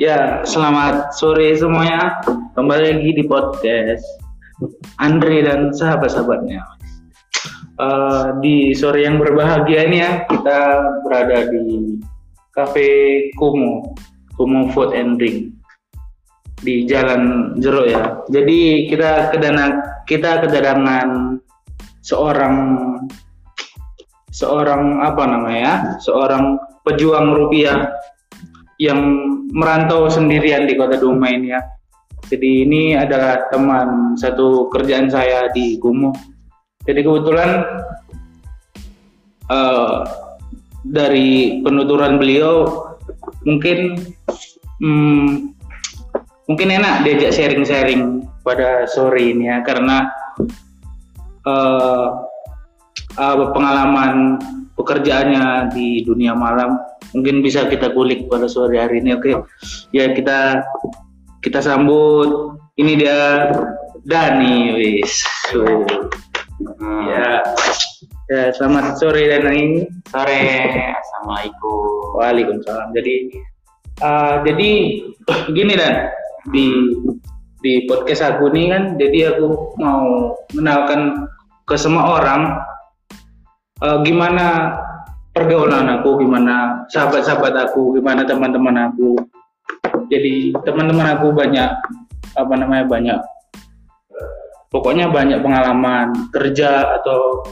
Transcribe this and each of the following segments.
Ya, selamat sore semuanya. Kembali lagi di podcast Andre dan sahabat-sahabatnya. Uh, di sore yang berbahagia ini ya, kita berada di Cafe Kumo, Kumo Food and Drink di Jalan Jero ya. Jadi kita kedana kita kedatangan seorang seorang apa namanya? Seorang pejuang rupiah yang merantau sendirian di kota Duma ini ya. Jadi ini adalah teman satu kerjaan saya di Kumo. Jadi kebetulan uh, dari penuturan beliau mungkin hmm, mungkin enak diajak sharing-sharing pada sore ini ya karena uh, uh, pengalaman pekerjaannya di dunia malam mungkin bisa kita kulik pada sore hari ini oke ya kita kita sambut ini dia Dani wis hmm. ya Ya, selamat sore dan ini sore. Assalamualaikum. Waalaikumsalam. Jadi uh, jadi gini dan di di podcast aku ini kan jadi aku mau mengenalkan ke semua orang uh, gimana pergaulan aku, gimana sahabat-sahabat aku, gimana teman-teman aku. Jadi teman-teman aku banyak apa namanya banyak. Pokoknya banyak pengalaman kerja atau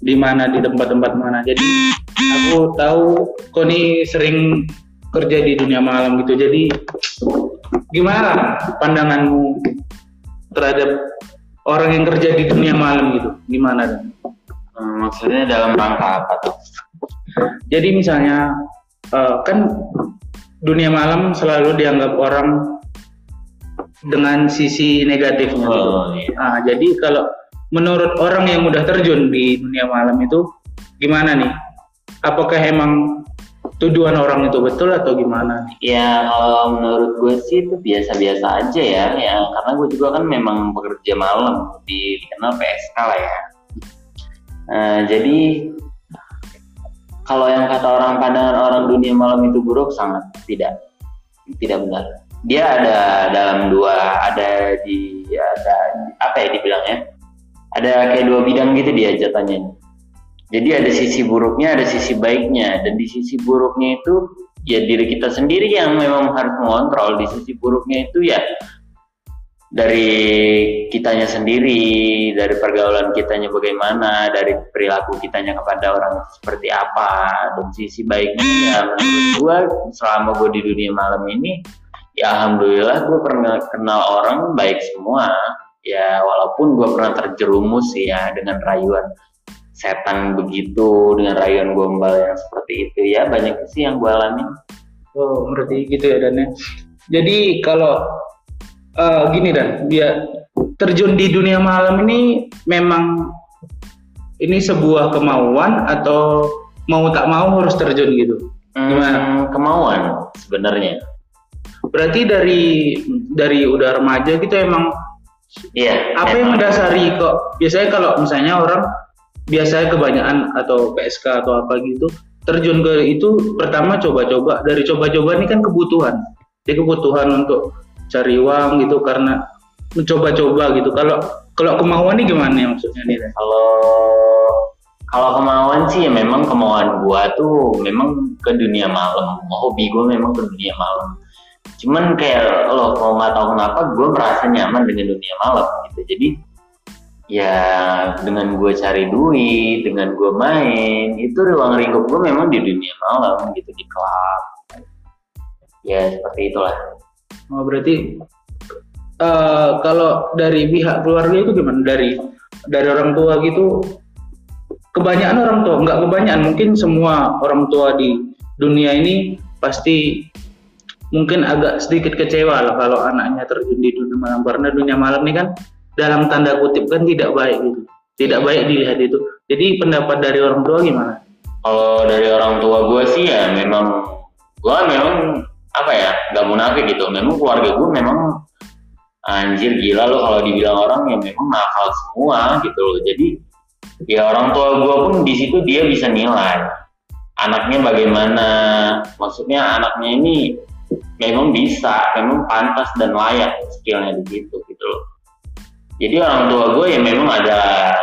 di mana di tempat-tempat mana. Jadi aku tahu kau ini sering kerja di dunia malam gitu. Jadi gimana pandanganmu terhadap orang yang kerja di dunia malam gitu? Gimana dan maksudnya dalam rangka apa tuh jadi misalnya uh, kan dunia malam selalu dianggap orang dengan sisi negatifnya oh, iya. nah, jadi kalau menurut orang yang udah terjun di dunia malam itu gimana nih? Apakah emang tuduhan orang itu betul atau gimana? Ya kalau menurut gue sih itu biasa-biasa aja ya, ya karena gue juga kan memang bekerja malam di dikenal PSK lah ya. Nah, jadi kalau yang kata orang pandangan orang dunia malam itu buruk sangat tidak tidak benar. Dia ada dalam dua ada di ada apa ya dibilangnya ada kayak dua bidang gitu dia jatahnya. Jadi ada sisi buruknya, ada sisi baiknya, dan di sisi buruknya itu ya diri kita sendiri yang memang harus mengontrol. Di sisi buruknya itu ya dari kitanya sendiri, dari pergaulan kitanya bagaimana, dari perilaku kitanya kepada orang seperti apa, dan sisi baiknya ya menurut gue selama gue di dunia malam ini, ya alhamdulillah gue pernah kenal orang baik semua, ya walaupun gue pernah terjerumus ya dengan rayuan setan begitu dengan rayuan gombal yang seperti itu ya banyak sih yang gue alami oh berarti gitu ya dan ya. Jadi kalau uh, gini dan dia terjun di dunia malam ini memang ini sebuah kemauan atau mau tak mau harus terjun gitu gimana hmm, kemauan sebenarnya berarti dari dari udah remaja gitu emang Iya. Apa yang mendasari kok? Biasanya kalau misalnya orang biasanya kebanyakan atau PSK atau apa gitu terjun ke itu pertama coba-coba dari coba-coba ini kan kebutuhan. Jadi kebutuhan untuk cari uang gitu karena mencoba-coba gitu. Kalau kalau kemauan ini gimana ya maksudnya nih? Kalau kalau kemauan sih ya memang kemauan gua tuh memang ke dunia malam. Hobi gua memang ke dunia malam cuman kayak lo kalau nggak tahu kenapa gue merasa nyaman dengan dunia malam gitu jadi ya dengan gue cari duit dengan gue main itu ruang lingkup gue memang di dunia malam gitu di klub ya seperti itulah oh berarti uh, kalau dari pihak keluarga itu gimana? Dari dari orang tua gitu kebanyakan orang tua nggak kebanyakan mungkin semua orang tua di dunia ini pasti mungkin agak sedikit kecewa lah kalau anaknya terjun di dunia malam. Karena dunia malam ini kan dalam tanda kutip kan tidak baik gitu. Tidak baik dilihat itu. Jadi pendapat dari orang tua gimana? Kalau dari orang tua gue sih ya memang gue memang apa ya nggak munafik gitu. Memang keluarga gue memang anjir gila lo kalau dibilang orang yang memang nakal semua gitu loh. Jadi ya orang tua gue pun di situ dia bisa nilai anaknya bagaimana. Maksudnya anaknya ini memang bisa memang pantas dan layak skillnya di situ gitu loh. Jadi orang tua gue ya memang ada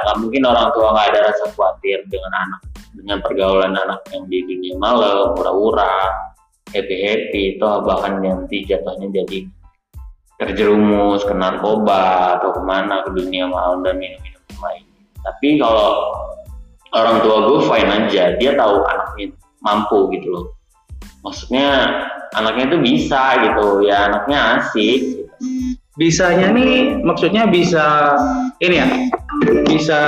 nggak mungkin orang tua nggak ada rasa khawatir dengan anak dengan pergaulan anak yang di dunia malam pura-pura happy happy. Itu bahkan nanti jatuhnya jadi terjerumus ke narkoba atau ke mana ke dunia malam dan minum-minum lain. Tapi kalau orang tua gue fine aja. Dia tahu anaknya mampu gitu loh. Maksudnya anaknya itu bisa gitu. Ya anaknya asik gitu. bisanya nih maksudnya bisa ini ya bisa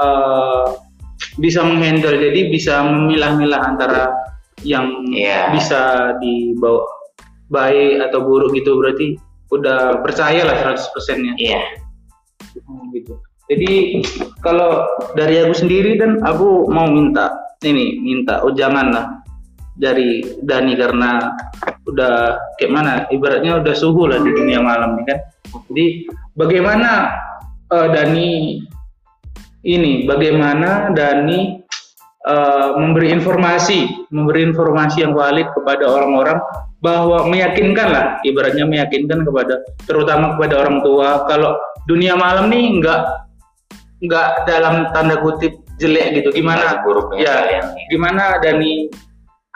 uh, bisa menghandle jadi bisa memilah-milah antara yang Iya. bisa dibawa baik atau buruk gitu berarti udah percaya lah 100% nya iya Oh, gitu. Jadi kalau dari aku sendiri dan aku mau minta ini minta ujangan lah dari Dani karena udah kayak mana ibaratnya udah suhu lah di dunia malam nih kan. Jadi bagaimana eh, Dani ini bagaimana Dani eh, memberi informasi memberi informasi yang valid kepada orang-orang bahwa meyakinkan lah ibaratnya meyakinkan kepada terutama kepada orang tua. Kalau dunia malam nih nggak nggak dalam tanda kutip jelek gitu. Gimana? Buruknya ya kalian gimana Dani?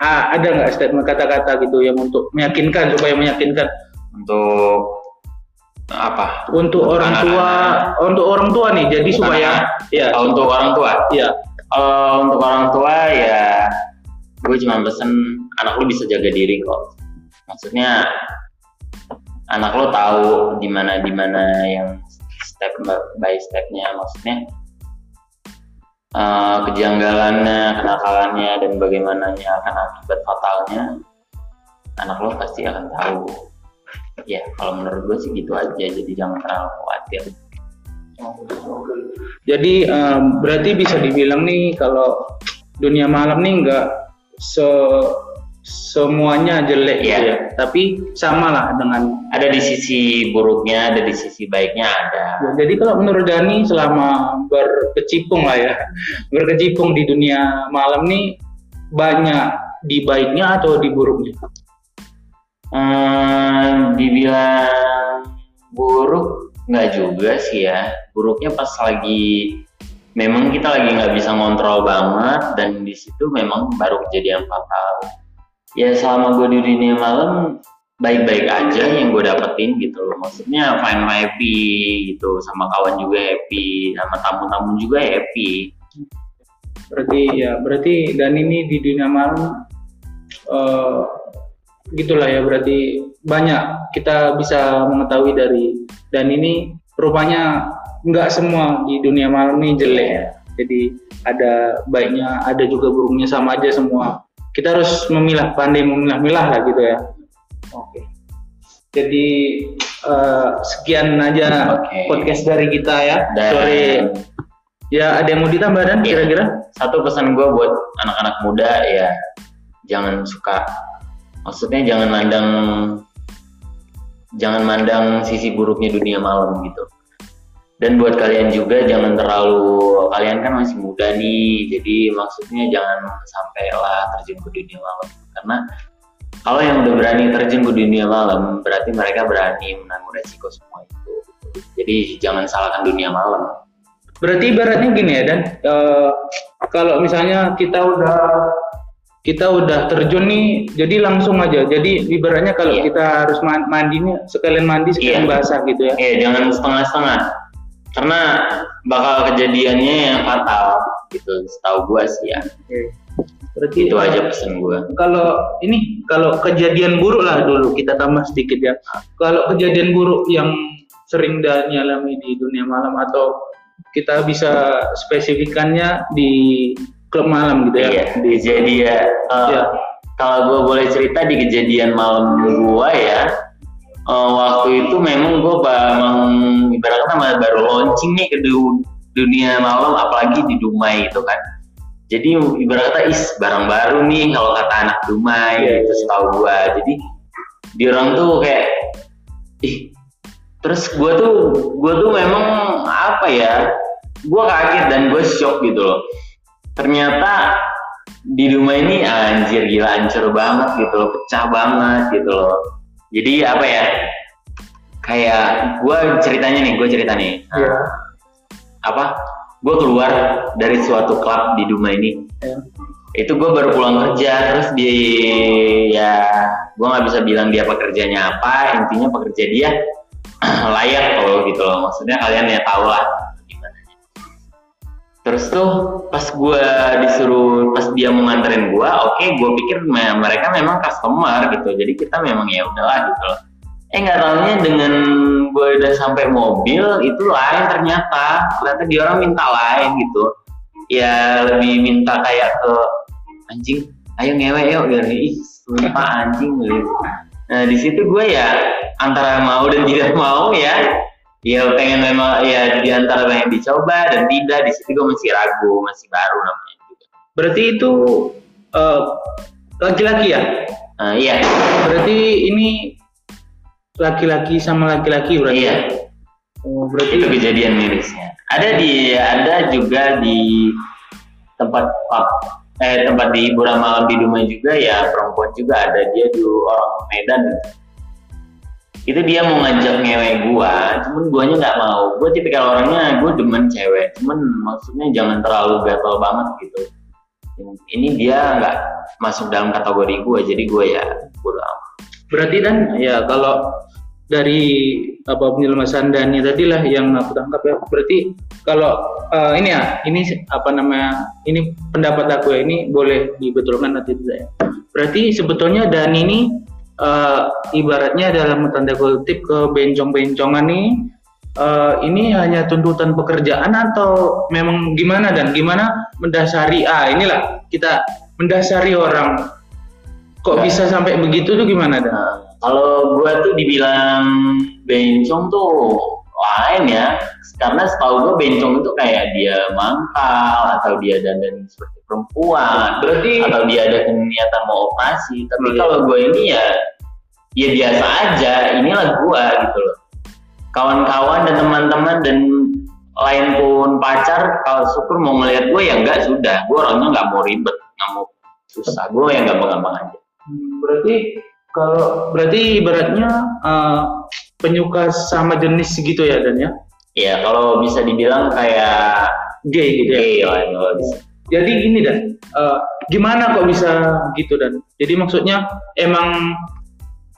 Ah, ada nggak statement kata-kata gitu yang untuk meyakinkan supaya meyakinkan? Untuk apa? Untuk orang tua untuk orang tua nih jadi supaya ya. Oh, untuk orang tua? Ya Kalau untuk orang tua ya gue cuma pesen anak lu bisa jaga diri kok. Maksudnya anak lo tahu di mana di mana yang step by stepnya. Maksudnya eh, kejanggalannya kenakalannya dan bagaimananya akan akibat fatalnya anak lo pasti akan tahu. Ya kalau menurut gue sih gitu aja. Jadi jangan terlalu khawatir Jadi em, berarti bisa dibilang nih kalau dunia malam nih nggak se semuanya jelek Iya. ya, tapi sama lah dengan. ada di sisi buruknya ada di sisi baiknya ada Jadi kalau menurut Dani selama berkecimpung lah ya, berkecimpung di dunia malam nih banyak di baiknya atau di buruknya? Hmm, dibilang buruk nggak juga sih ya. Buruknya pas lagi memang kita lagi nggak bisa ngontrol banget dan di situ memang baru kejadian fatal. Ya selama gue di dunia malam baik-baik aja yang gue dapetin gitu loh. Maksudnya fine happy gitu sama kawan juga happy sama tamu-tamu juga happy. Berarti ya berarti Dani ini di dunia malam eh, gitulah ya berarti banyak kita bisa mengetahui dari dan ini rupanya nggak semua di dunia malam ini jelek ya. Jadi ada baiknya, ada juga buruknya sama aja semua. Kita harus memilah, pandai memilah-milah lah gitu ya. Oke. Jadi eh, sekian aja Oke. podcast dari kita ya. Dan Sorry. Ya ada yang mau ditambah dan kira-kira? satu pesan gue buat anak-anak muda ya jangan suka maksudnya jangan mandang jangan mandang sisi buruknya dunia malam gitu dan buat kalian juga jangan terlalu kalian kan masih muda nih jadi maksudnya jangan sampai lah terjun ke dunia malam karena kalau yang udah berani terjun ke dunia malam berarti mereka berani menanggung resiko semua itu jadi jangan salahkan dunia malam Berarti ibaratnya gini ya dan eh, kalau misalnya kita udah kita udah terjun nih, jadi langsung aja. Jadi ibaratnya kalau Iya. kita harus man- mandi nih, sekalian mandi sekalian Iya. basah gitu ya. Iya, jangan setengah-setengah. Karena bakal kejadiannya yang fatal gitu. Setahu gua sih ya. Oke. Berarti Itu aja pesan gua. Kalau ini kalau kejadian buruk lah dulu kita tambah sedikit ya. Kalau kejadian buruk yang sering dan alami di dunia malam atau kita bisa spesifikannya di klub malam gitu ya. Iya, Di, jadi ya eh, Iya. kalau gua boleh cerita di kejadian malam gua ya. Eh, waktu itu memang gua memang ibaratnya baru launching nih ke du- dunia malam apalagi di Dumai itu kan. Jadi ibarat kata is barang baru nih kalau kata anak Dumai Iya, gitu iya. setahu gua. Jadi di orang tuh kayak ih terus gua tuh gua tuh memang apa ya gua kaget dan gue shock gitu loh ternyata di rumah ini anjir gila hancur banget gitu loh pecah banget gitu loh jadi apa ya? Kayak gue ceritanya nih gue cerita nih. Iya. apa? Gue keluar dari suatu klub di Duma ini. Iya. itu gue baru pulang kerja terus di ya gue nggak bisa bilang dia pekerjanya apa intinya pekerja dia layak kalau gitu loh. Maksudnya kalian ya tau lah terus tuh pas gue disuruh pas dia mau nganterin gue oke gue pikir me- mereka memang customer gitu. Jadi kita memang ya udahlah gitu loh. Eh nggak tahunya dengan gue udah sampai mobil itu lain ternyata. Ternyata dia orang minta lain gitu. Ya lebih minta kayak ke anjing ayo ngewe yuk gitu. Ih sumpah anjing gitu. Nah di situ gue ya antara mau dan tidak mau ya ya pengen memang ya di antara pengen dicoba dan tidak di situ gue masih ragu masih baru namanya juga. Berarti itu eh, laki-laki ya? Nah, iya. Berarti ini laki-laki sama laki-laki berarti? iya. Oh, berarti itu kejadian mirisnya. Ada di ada juga di tempat pub eh tempat di hiburan malam di Dumai juga ya perempuan juga ada. Dia di orang Medan itu dia mau ngajak ngewe gua cuman guanya nggak mau. Gua tipikal orangnya gua demen cewek cuman maksudnya jangan terlalu gatel banget gitu. Ini dia nggak masuk dalam kategori gua jadi gua ya amat. Berarti dan ya kalau dari apa penjelasan Dani tadi lah yang aku tangkap ya berarti kalau eh, ini ya ini apa namanya ini pendapat aku ya ini boleh dibetulkan nanti tidak ya. Berarti sebetulnya Dani ini eh, ibaratnya dalam tanda kutip ke bencong-bencongan nih eh, ini hanya tuntutan pekerjaan atau memang gimana dan? Gimana mendasari? Ah inilah kita mendasari orang. Kok Ya. bisa sampai begitu tuh gimana dan? Nah, kalau gua tuh dibilang bencong tuh lain ya, karena setahu gua bencong itu kayak dia mangkal atau dia dandan seperti perempuan, berarti atau dia ada niatan mau operasi. Tapi Iya. kalau gua ini ya, ya biasa aja. Inilah gua gitu loh. Kawan-kawan dan teman-teman dan lain pun pacar, kalau syukur mau ngeliat gue ya enggak sudah. Gue orangnya nggak mau ribet, nggak mau susah. Gue yang gampang-gampang aja. Hmm, berarti kalau berarti ibaratnya eh, penyuka sama jenis gitu ya dan ya Ya kalau bisa dibilang kayak gay gitu ya gay bisa. jadi gini dan eh, gimana kok bisa gitu dan jadi maksudnya emang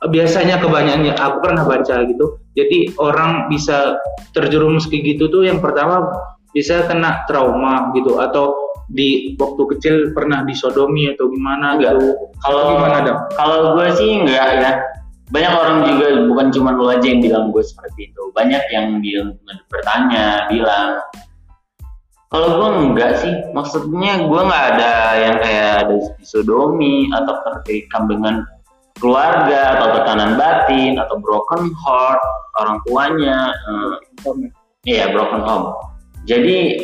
biasanya kebanyakannya aku pernah baca gitu jadi orang bisa terjerumus kayak gitu tuh yang pertama bisa kena trauma gitu atau di waktu kecil pernah disodomi atau gimana Enggak. gitu Kalau Gimana, Dam? Kalau gue sih enggak ya. Banyak orang juga bukan cuma lu aja yang bilang gue seperti itu. Banyak yang bilang bertanya, bilang kalau gue enggak sih, maksudnya gue nggak ada yang kayak ada disodomi atau terkekam dengan keluarga atau tekanan batin atau broken heart orang tuanya, eh, Iya broken home. Jadi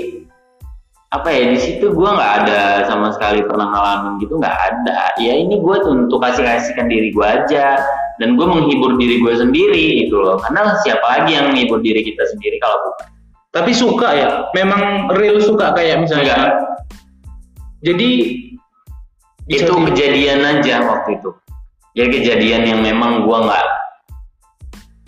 apa ya di situ gue nggak ada sama sekali pernah ngalamin gitu nggak ada. Ya ini gue untuk kasih kasihkan diri gue aja dan gue menghibur diri gue sendiri gitu loh. Karena siapa lagi yang menghibur diri kita sendiri kalau bukan? tapi suka ya memang real suka kayak misalnya Enggak. jadi Itu di- kejadian aja waktu itu. Jadi kejadian yang memang gue nggak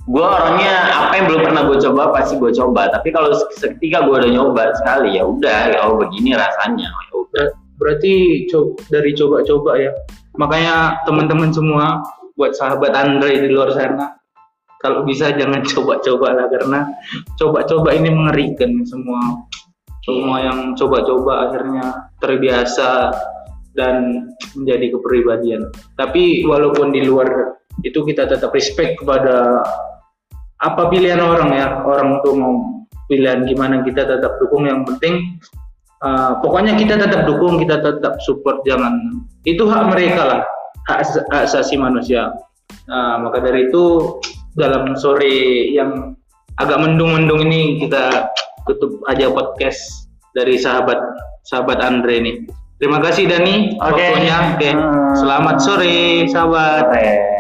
gue orangnya apa yang belum pernah gue coba pasti gue coba tapi kalau seketika gue udah nyoba sekali ya udah ya oh begini rasanya ya udah Ber- berarti co- dari coba-coba ya makanya teman-teman semua buat sahabat Andre di luar sana. Kalau bisa jangan coba-coba lah karena coba-coba ini mengerikan semua. Semua yang coba-coba akhirnya terbiasa dan menjadi kepribadian. Tapi walaupun di luar itu kita tetap respect kepada apa pilihan orang ya orang tuh mau pilihan gimana kita tetap dukung. Yang penting uh, pokoknya kita tetap dukung kita tetap support jangan. Itu hak mereka lah hak, hak asasi manusia nah, maka dari itu dalam sore yang agak mendung-mendung ini kita tutup aja podcast dari sahabat sahabat Andre ini terima kasih Dani Oke. waktunya oke Hmm. selamat sore sahabat Oke.